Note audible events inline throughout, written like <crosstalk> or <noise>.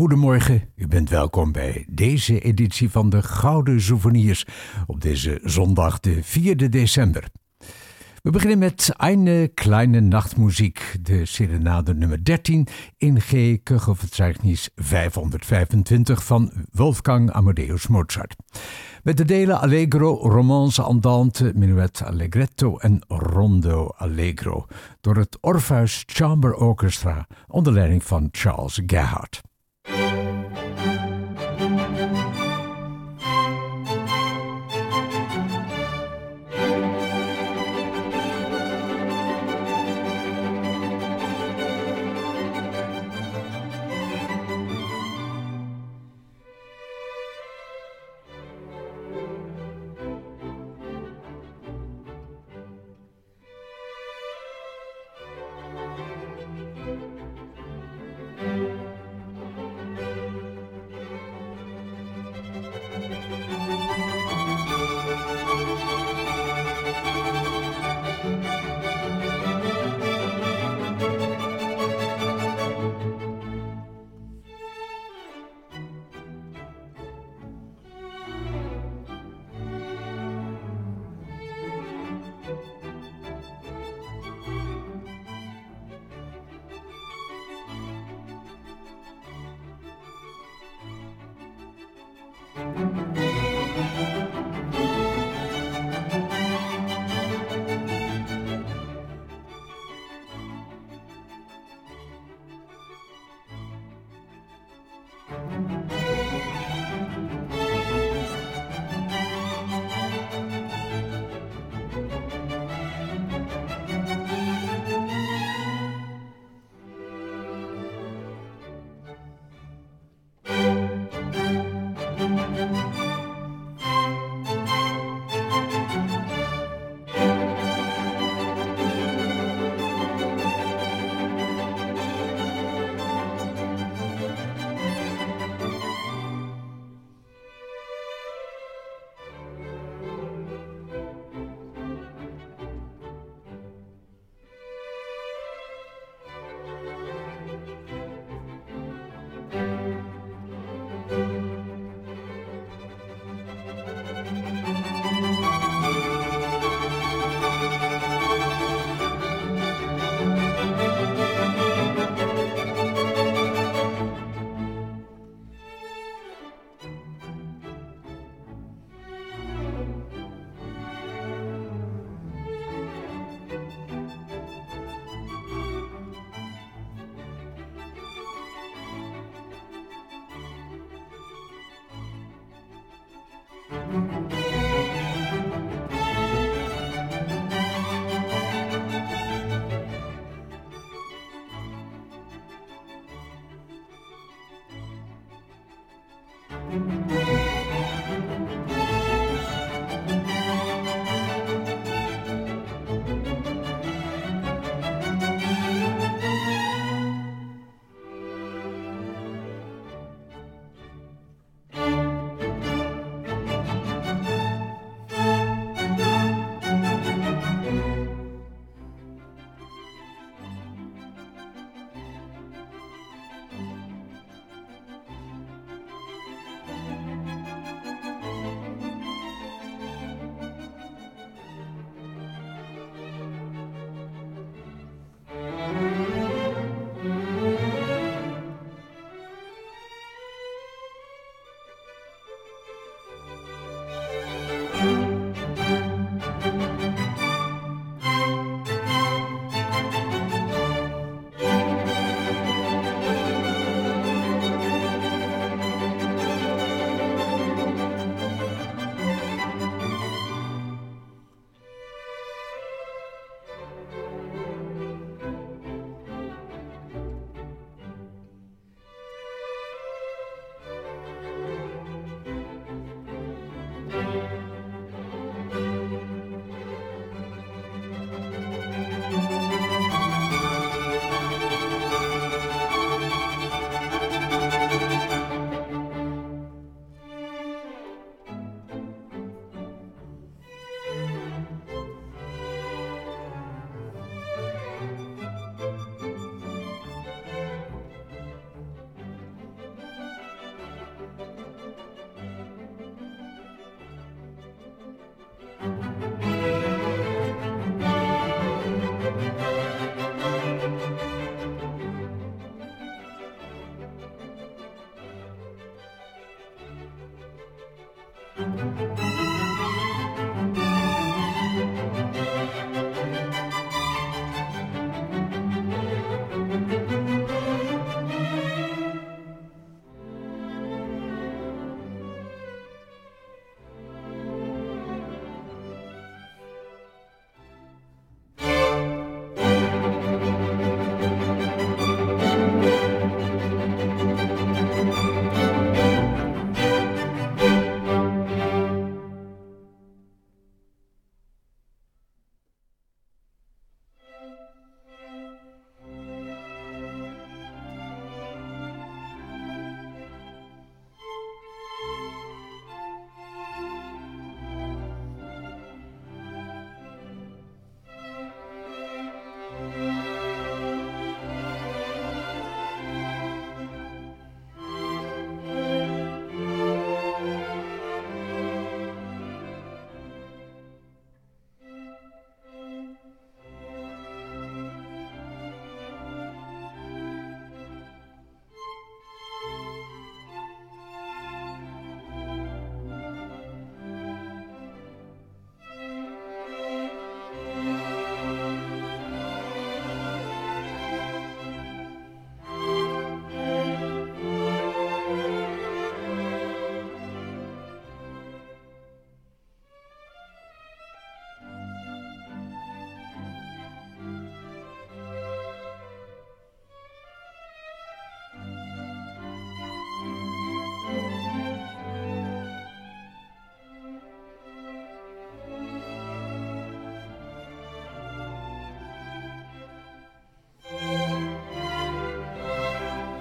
goedemorgen. U bent welkom bij deze editie van de Gouden Souvenirs op deze zondag de 4 december. We beginnen met Eine kleine Nachtmuziek, de serenade nummer 13 in G. Kuchelverzeichnis 525 van Wolfgang Amadeus Mozart. Met de delen Allegro, Romance Andante, Minuet Allegretto en Rondo Allegro door het Orpheus Chamber Orchestra onder leiding van Charles Gerhardt.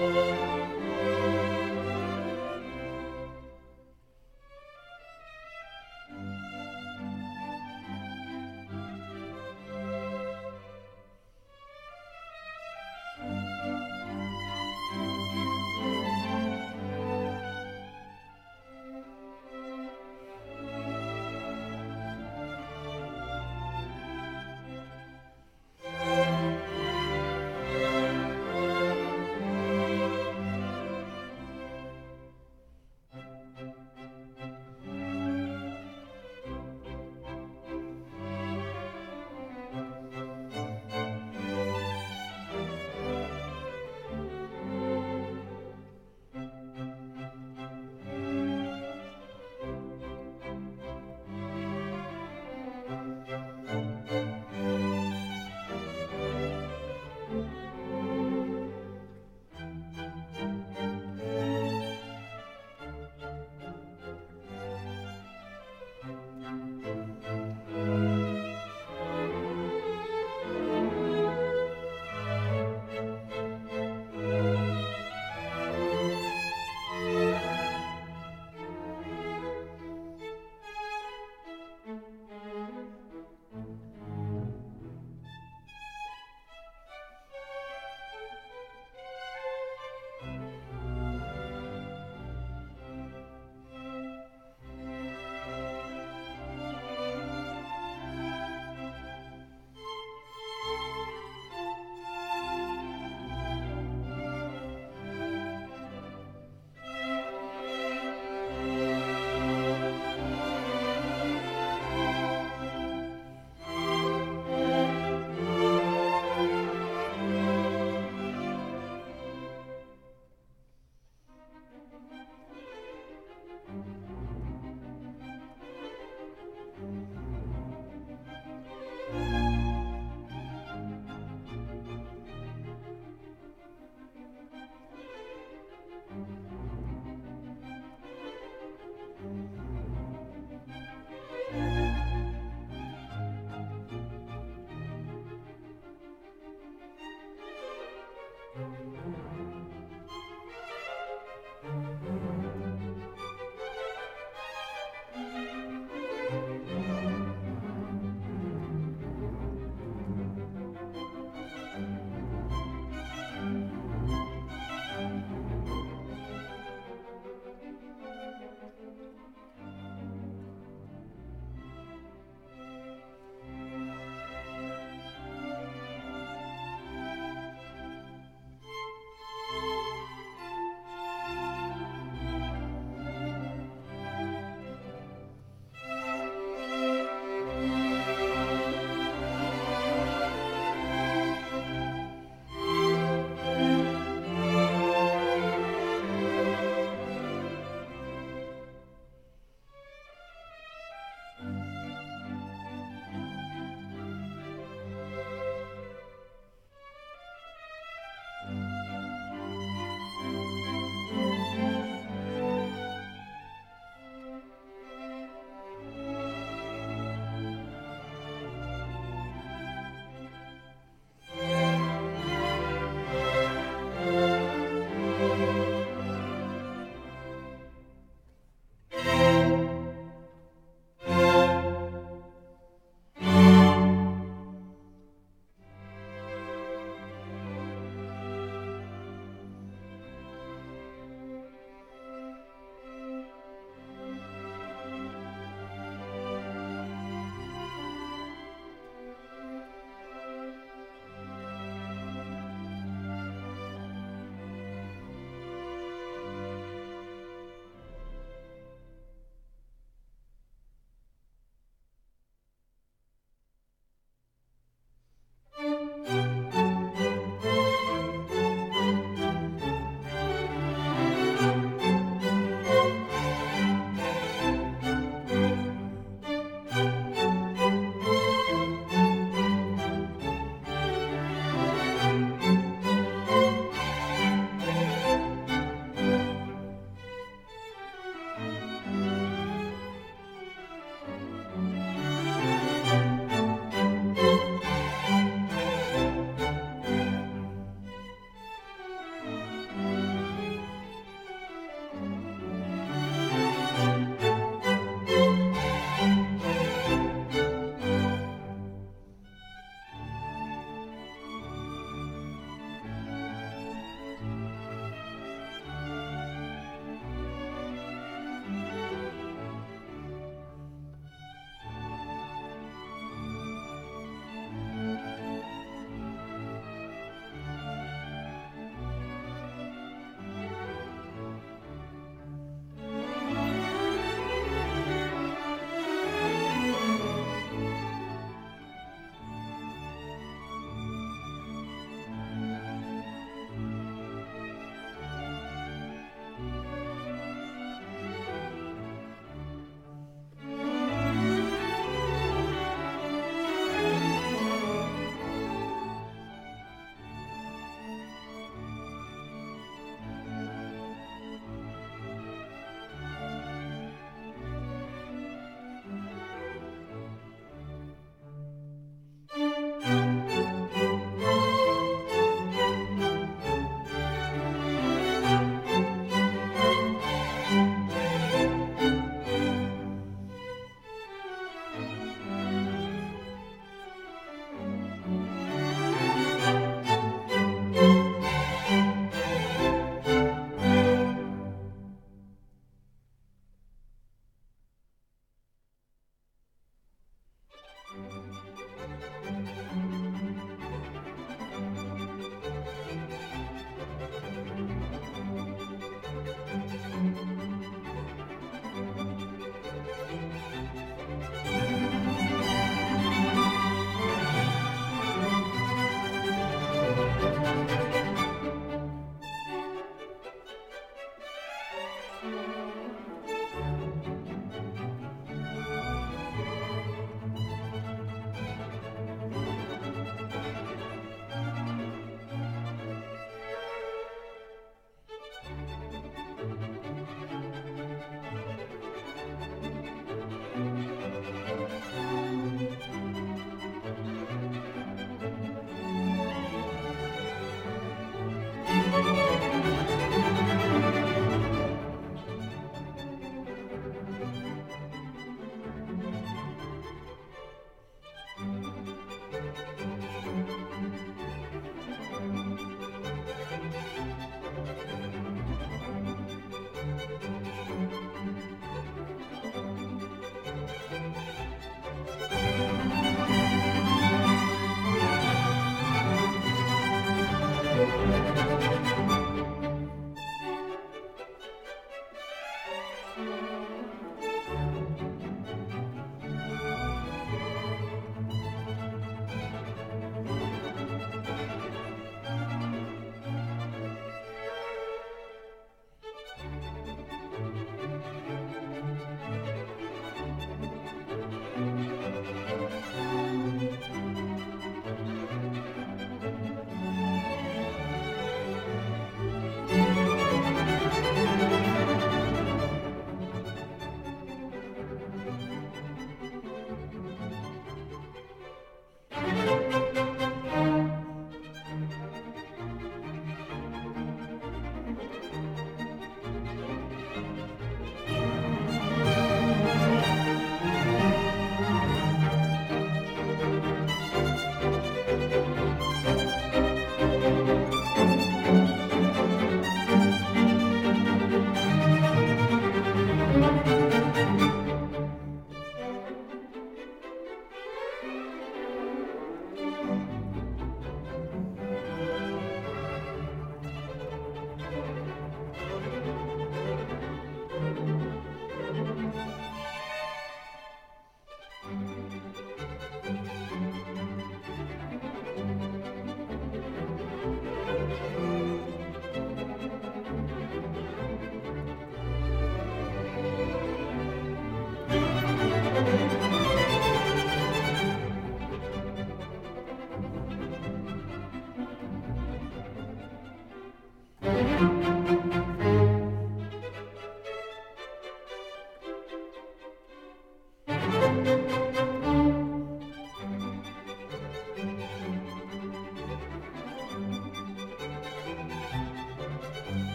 Bye.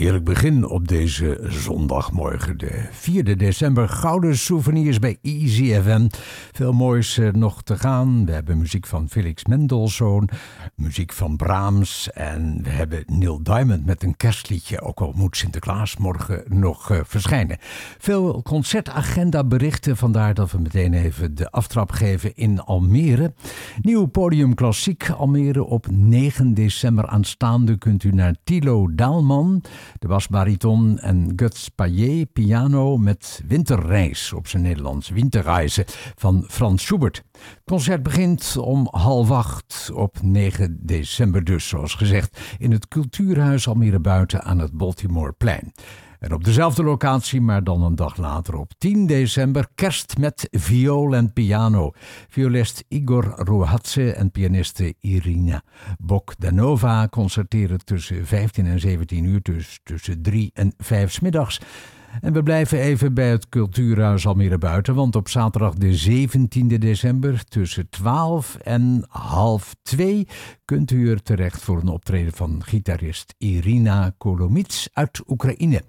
Heerlijk begin op deze zondagmorgen, de 4 december. Gouden souvenirs bij Easy FM. Veel moois eh, nog te gaan. We hebben muziek van Felix Mendelssohn, muziek van Brahms en we hebben Neil Diamond met een kerstliedje. Ook al moet Sinterklaas morgen nog uh, verschijnen. Veel concertagenda berichten, vandaar dat we meteen even de aftrap geven in Almere. Nieuw podium klassiek Almere op 9 december aanstaande kunt u naar Tilo Daalman de basbariton en Guts Payet piano met Winterreis op zijn Nederlands Winterreizen van Frans Schubert. Concert begint om half acht op 9 december dus, zoals gezegd, in het Cultuurhuis Almere Buiten aan het Baltimoreplein. En op dezelfde locatie, maar dan een dag later op 10 december, kerst met viool en piano. Violist Igor Rohatse en pianiste Irina Bogdanova concerteren tussen 15 en 17 uur, dus tussen 3 en 5 smiddags. En we blijven even bij het Cultuurhuis Almere Buiten, want op zaterdag de 17e december tussen 12 en half 2 kunt u er terecht voor een optreden van gitarist Irina Kolomits uit Oekraïne.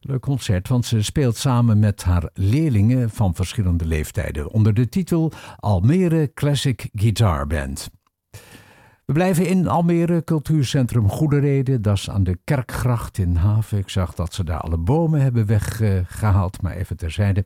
Leuk concert, want ze speelt samen met haar leerlingen van verschillende leeftijden onder de titel Almere Classic Guitar Band. We blijven in Almere, cultuurcentrum Goede Dat is aan de Kerkgracht in Haven. Ik zag dat ze daar alle bomen hebben weggehaald, maar even terzijde.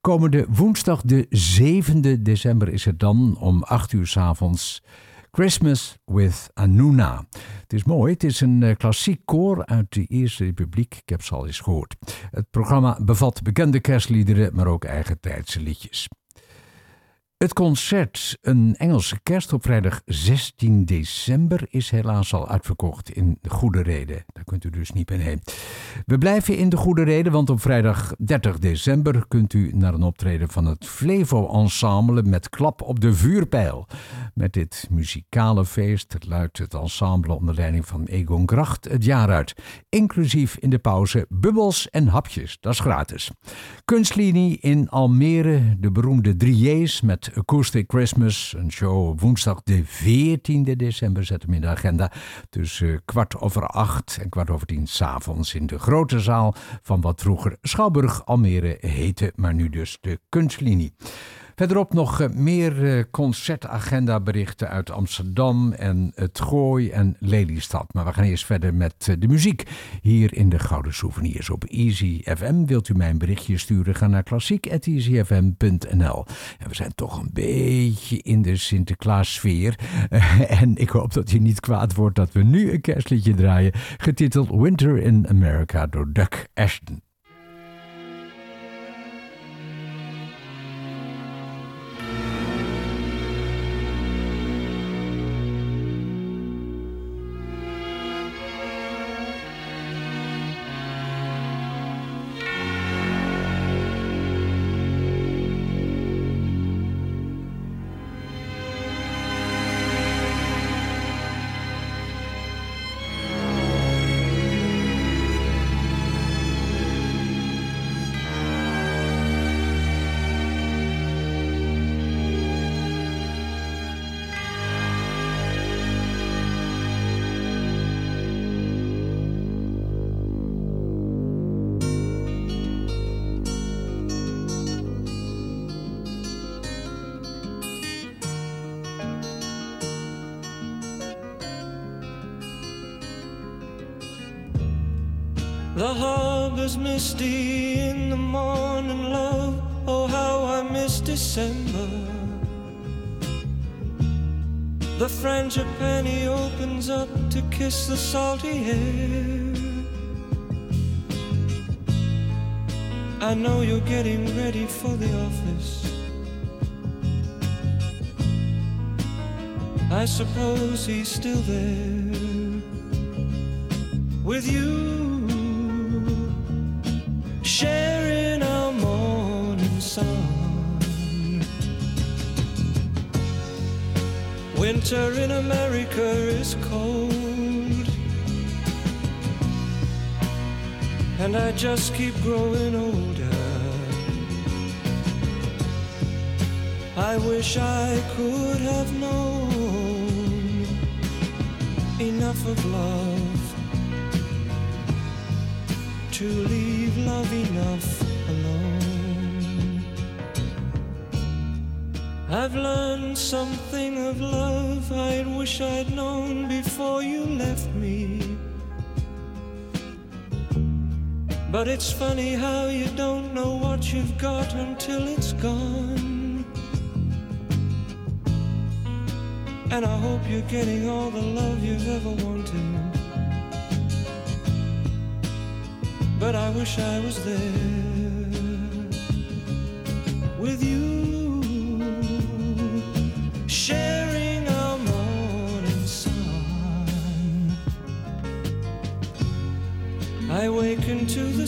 Komende woensdag de 7e december is het dan om 8 uur s avonds Christmas with Anuna. Het is mooi, het is een eh, klassiek koor uit de Eerste Republiek. Ik heb ze al eens gehoord. Het programma bevat bekende kerstliederen, maar ook eigen tijdse liedjes. Het concert Een Engelse Kerst op vrijdag 16 december is helaas al uitverkocht in de Goede Reden. Daar kunt u dus niet meer heen. We blijven in de Goede Reden, want op vrijdag 30 december kunt u naar een optreden van het Flevo Ensemble met klap op de vuurpijl. Met dit muzikale feest luidt het ensemble onder leiding van Egon Gracht het jaar uit. Inclusief in de pauze bubbels en hapjes, dat is gratis. Kunstlinie in Almere, de beroemde 3J's met Acoustic Christmas. Een show woensdag de 14e december. Zet hem in de agenda. Tussen kwart over acht en kwart over tien s'avonds in de grote zaal van wat vroeger Schouwburg Almere heette, maar nu dus de Kunstlinie. Verderop nog eh, meer eh, concertagenda berichten uit Amsterdam en het Gooi en Lelystad. Maar we gaan eerst verder met eh, de muziek hier in de Gouden Souvenirs op Easy FM. Wilt u mij een berichtje sturen? Ga naar klassiek.easyfm.nl En we zijn toch een beetje in de Sinterklaas sfeer. <laughs> en ik hoop dat u niet kwaad wordt dat we nu een kerstliedje draaien. Getiteld Winter in America door Duck Ashton. December. The frangipani opens up to kiss the salty air. I know you're getting ready for the office. I suppose he's still there with you. Winter in America is cold. And I just keep growing older. I wish I could have known enough of love to leave love enough I've learned something of love I wish I'd known before you left me. But it's funny how you don't know what you've got until it's gone. And I hope you're getting all the love you've ever wanted. But I wish I was there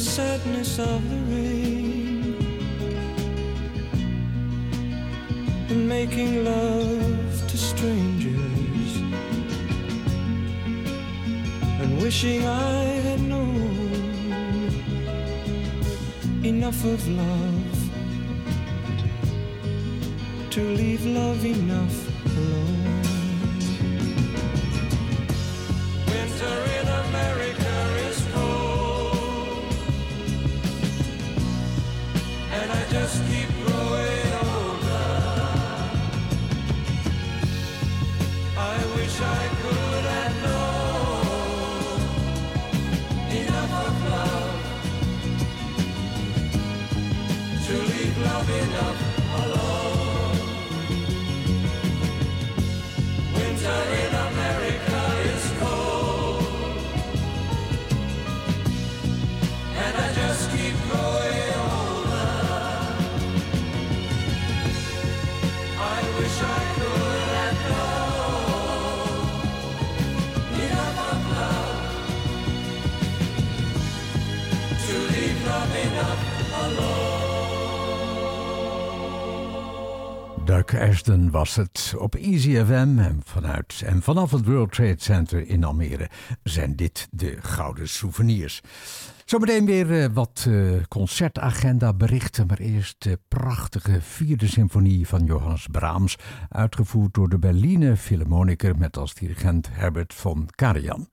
sadness of the rain and making love to strangers and wishing I had known enough of love to leave love enough Doug Ashton was het op Easy FM en vanuit en vanaf het World Trade Center in Almere zijn dit de gouden souvenirs. Zometeen weer eh, wat eh, concertagenda berichten, maar eerst de prachtige vierde symfonie van Johannes Brahms, uitgevoerd door de Berliner Philharmoniker met als dirigent Herbert von Karajan.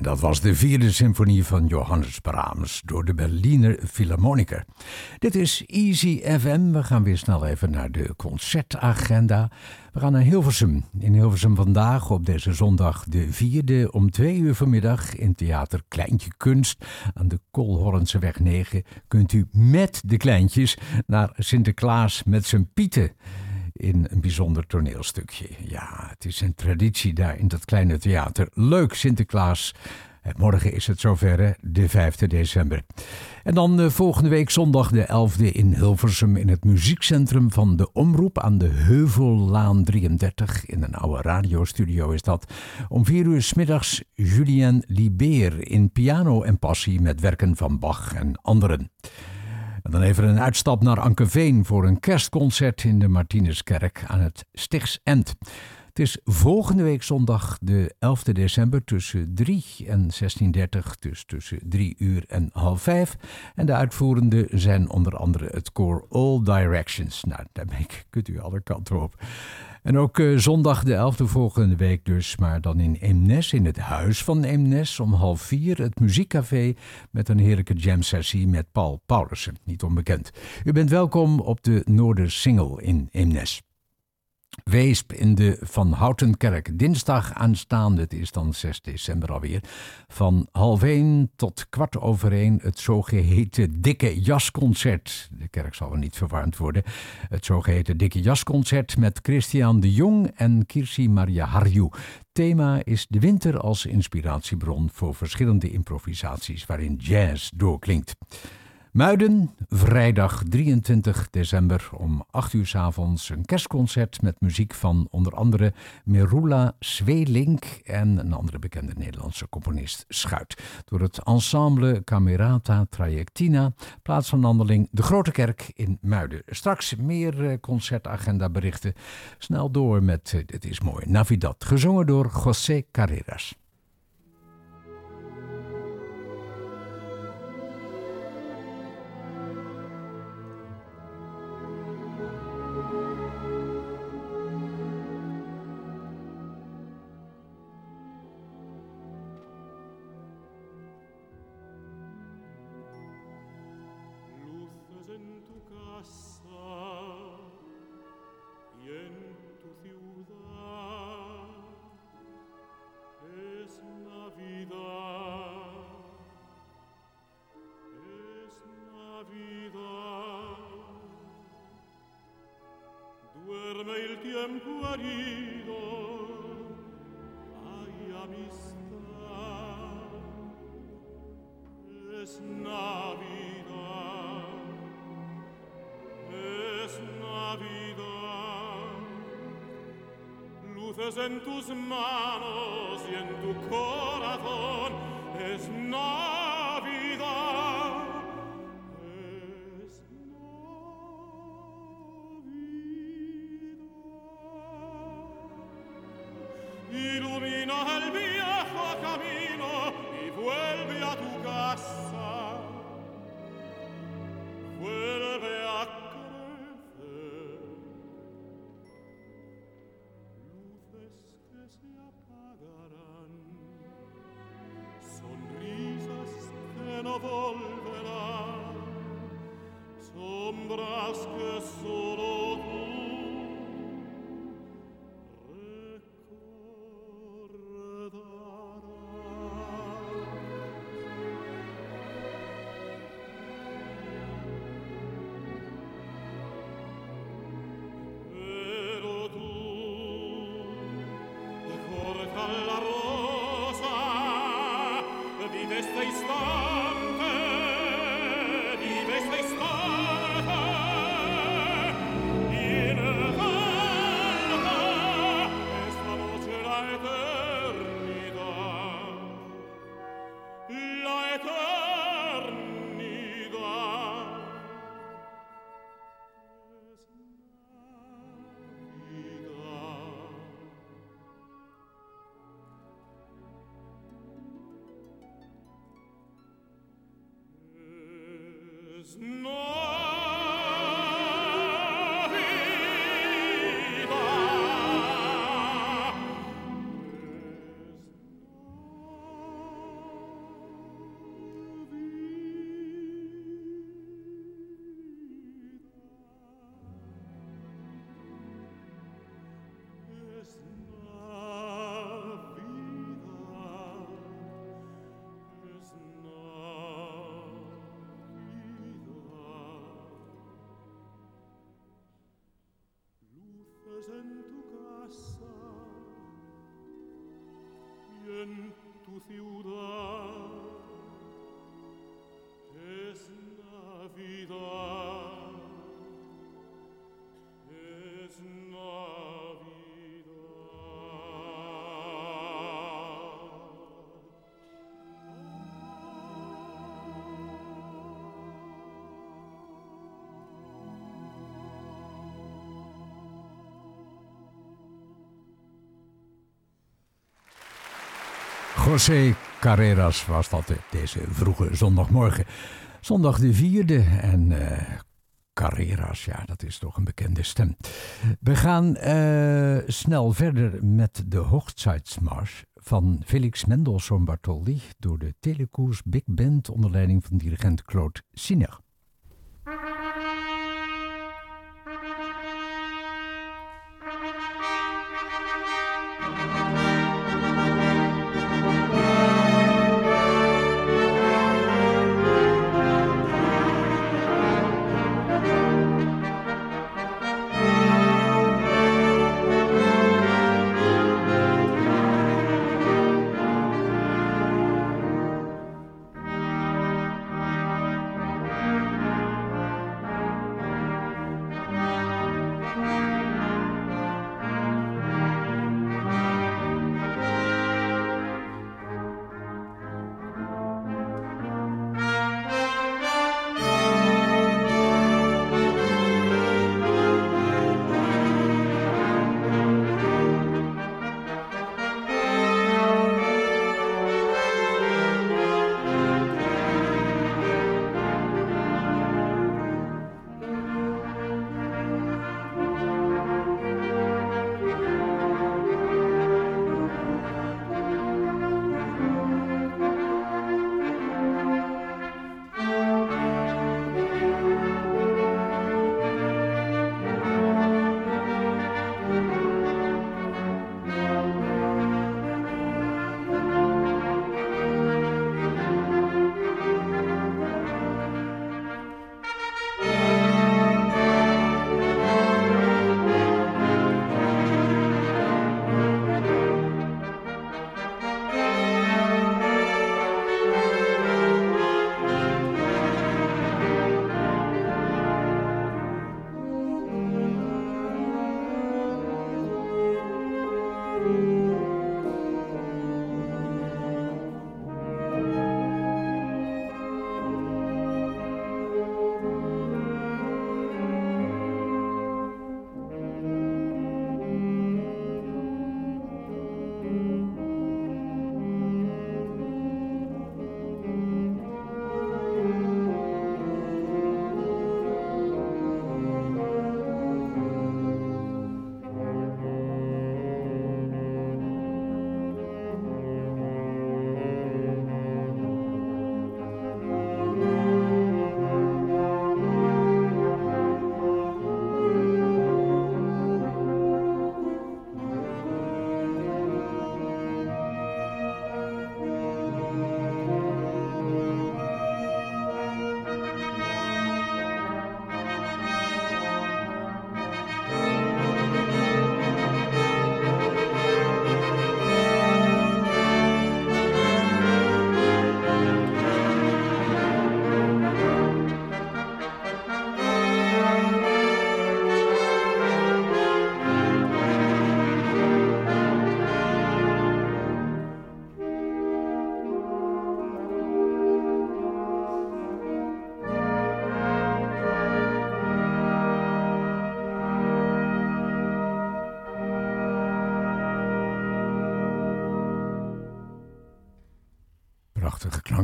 Was de vierde symfonie van Johannes Brahms door de Berliner Philharmoniker. Dit is Easy FM. We gaan weer snel even naar de concertagenda. We gaan naar Hilversum. In Hilversum vandaag op deze zondag de vierde om twee uur vanmiddag in Theater Kleintje Kunst aan de Kolhornseweg 9 kunt u met de kleintjes naar Sinterklaas met zijn pieten in een bijzonder toneelstukje. Ja, het is een traditie daar in dat kleine theater. Leuk Sinterklaas. Morgen is het zover, de 5 december. En dan uh, volgende week zondag de 11e in Hilversum in het muziekcentrum van de Omroep aan de Heuvellaan 33. In een oude radiostudio is dat. Om 4 uur smiddags Julien Libeer in piano en passie met werken van Bach en anderen. En dan even een uitstap naar Ankeveen voor een kerstconcert in de Martinuskerk aan het Stichts End. Het is volgende week zondag de 11 december tussen 3 en 16.30, dus tussen 3 uur en half 5. En de uitvoerenden zijn onder andere het koor All Directions. Nou, daarmee kunt u alle kanten op. En ook uh, zondag de 11e volgende week dus, maar dan in Eemnes, in het huis van Eemnes, om half vier het muziekcafé met een heerlijke jam sessie met Paul Paulussen, niet onbekend. U bent welkom op de Noordersingel in Eemnes. Weesp in de Van Houtenkerk. Dinsdag aanstaande, het is dan 6 december alweer, van half 1 tot kwart over 1 het zogeheten Dikke Jasconcert. De kerk zal er niet verwarmd worden. Het zogeheten Dikke Jasconcert met Christian de Jong en Kirsi Maria Harju. Thema is de winter als inspiratiebron voor verschillende improvisaties waarin jazz doorklinkt. Muiden, vrijdag 23 december om 8 uur s avonds een kerstconcert met muziek van onder andere Merula Zweelink en een andere bekende Nederlandse componist Schuit. Door het ensemble Camerata Trajectina, wandeling De Grote Kerk in Muiden. Straks meer eh, concertagenda berichten. Snel door met eh, Dit is mooi, Navidad, gezongen door José Carreras. Christmas. no en tu ciudad. José Carreras was dat eh, deze vroege zondagmorgen. Zondag de vierde en eh, Carreras, ja, dat is toch een bekende stem. We gaan eh, snel verder met de Hochzeitsmarsch van Felix Mendelssohn Bartholdy door de Telekoers Big Band onder leiding van dirigent Claude Sinner.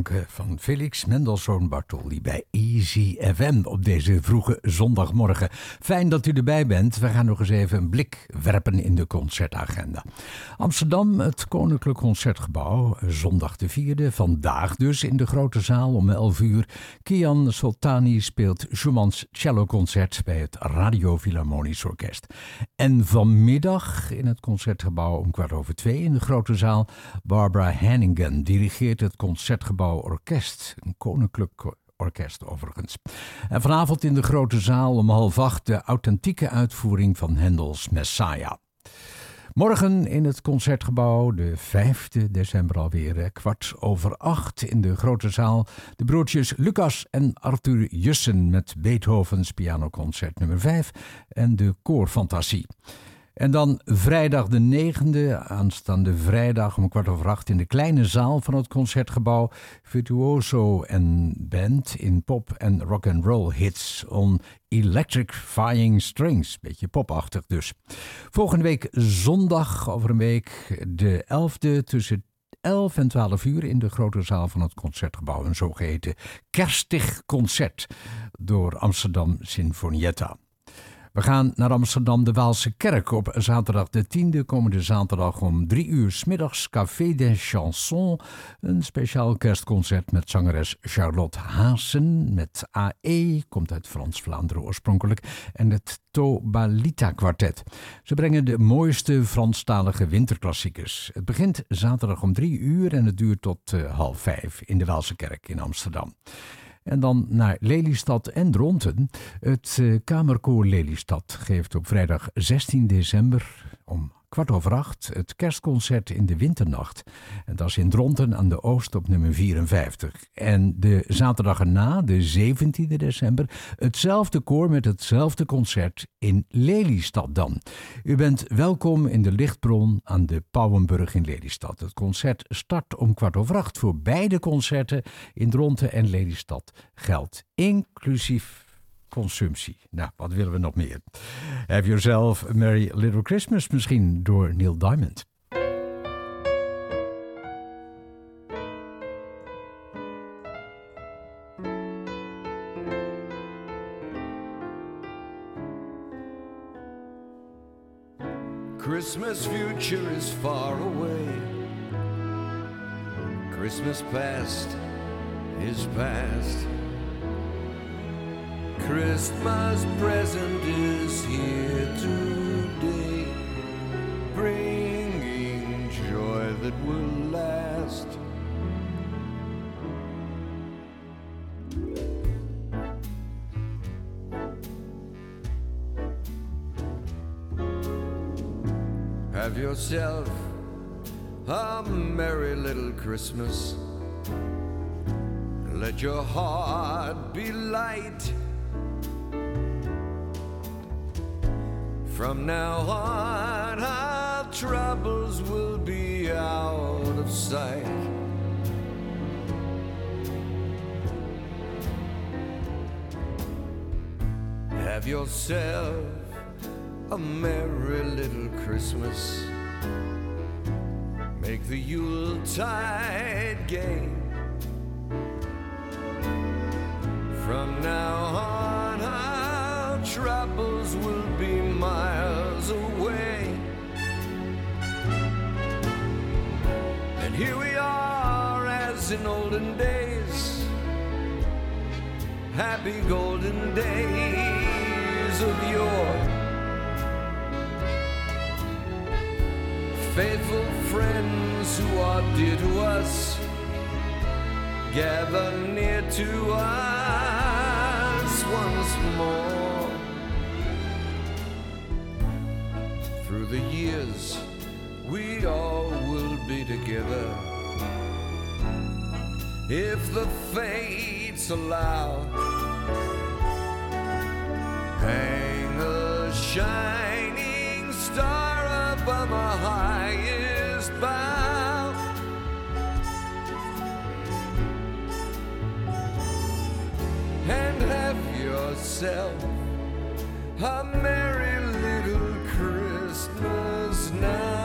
Van Felix Mendelssohn Bartholdy bij Easy FM op deze vroege zondagmorgen. Fijn dat u erbij bent. We gaan nog eens even een blik werpen in de concertagenda. Amsterdam, het Koninklijk Concertgebouw, zondag de vierde, vandaag dus in de grote zaal om 11 uur. Kian Soltani speelt Schumann's celloconcert bij het Radio Philharmonisch Orkest. En vanmiddag in het Concertgebouw om kwart over twee in de grote zaal Barbara Hanningen dirigeert het Concertgebouw Orkest, een koninklijk orkest overigens. En vanavond in de grote zaal om half acht de authentieke uitvoering van Hendels Messiah. Morgen in het Concertgebouw, de 5 december alweer, kwart over acht in de grote zaal. De broertjes Lucas en Arthur Jussen met Beethovens pianoconcert nummer 5 en de koorfantasie. En dan vrijdag de 9e, aanstaande vrijdag om kwart over acht in de kleine zaal van het concertgebouw. Virtuoso en band in pop en rock and roll hits on electrifying strings. Beetje popachtig dus. Volgende week zondag over een week de 11e tussen 11 en 12 uur in de grote zaal van het concertgebouw. Een zogeheten kerstig concert door Amsterdam Sinfonietta. We gaan naar Amsterdam de Waalse Kerk op zaterdag de 10e, komende zaterdag om 3 uur s middags. Café des Chansons, een speciaal kerstconcert met zangeres Charlotte Haasen. Met AE, komt uit Frans-Vlaanderen oorspronkelijk. En het Tobalita Quartet. Ze brengen de mooiste Franstalige winterklassiekers. Het begint zaterdag om 3 uur en het duurt tot uh, half 5 in de Waalse Kerk in Amsterdam. En dan naar Lelystad en Dronten. Het uh, Kamerkoor Lelystad geeft op vrijdag 16 december om kwart over acht het kerstconcert in de winternacht. En dat is in Dronten aan de Oost op nummer 54. En de zaterdag erna, de 17e december, hetzelfde koor met hetzelfde concert in Lelystad dan. U bent welkom in de Lichtbron aan de Pauwenburg in Lelystad. Het concert start om kwart over acht. Voor beide concerten in Dronten en Lelystad geldt inclusief consumptie. Nou, wat willen we nog meer? Have Yourself a Merry Little Christmas misschien door Neil Diamond. Christmas future is far away. Christmas past is past. Christmas present is here today, bringing joy that will last. Have yourself a merry little Christmas. Let your heart be light. From now on, our troubles will be out of sight. Have yourself a merry little Christmas. Make the Yuletide gay. In olden days, happy golden days of yore. Faithful friends who are dear to us, gather near to us once more. Through the years, we all will be together. If the fates allow, hang a shining star upon the highest bough. And have yourself a merry little Christmas now.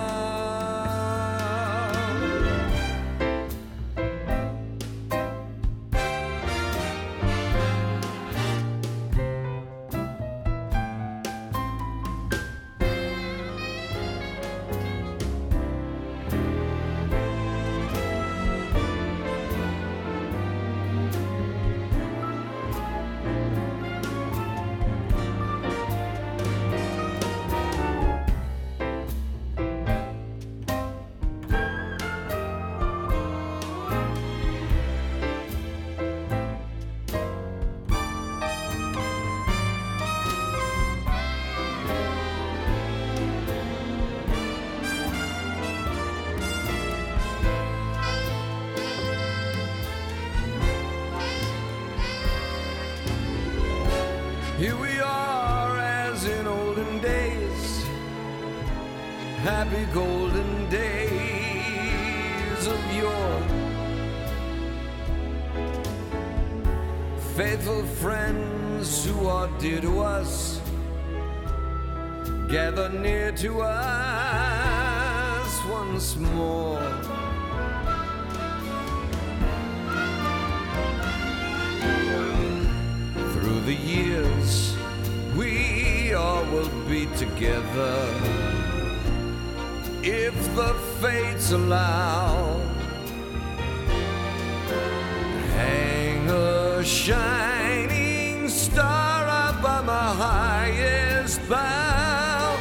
Highest bough.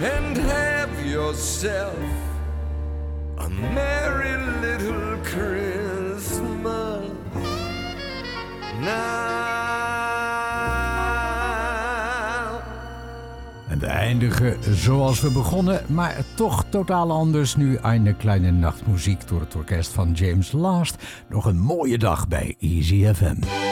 And have yourself a merry little Christmas now. Zoals we begonnen, maar toch totaal anders. Nu een kleine nachtmuziek door het orkest van James Last. Nog een mooie dag bij Easy FM.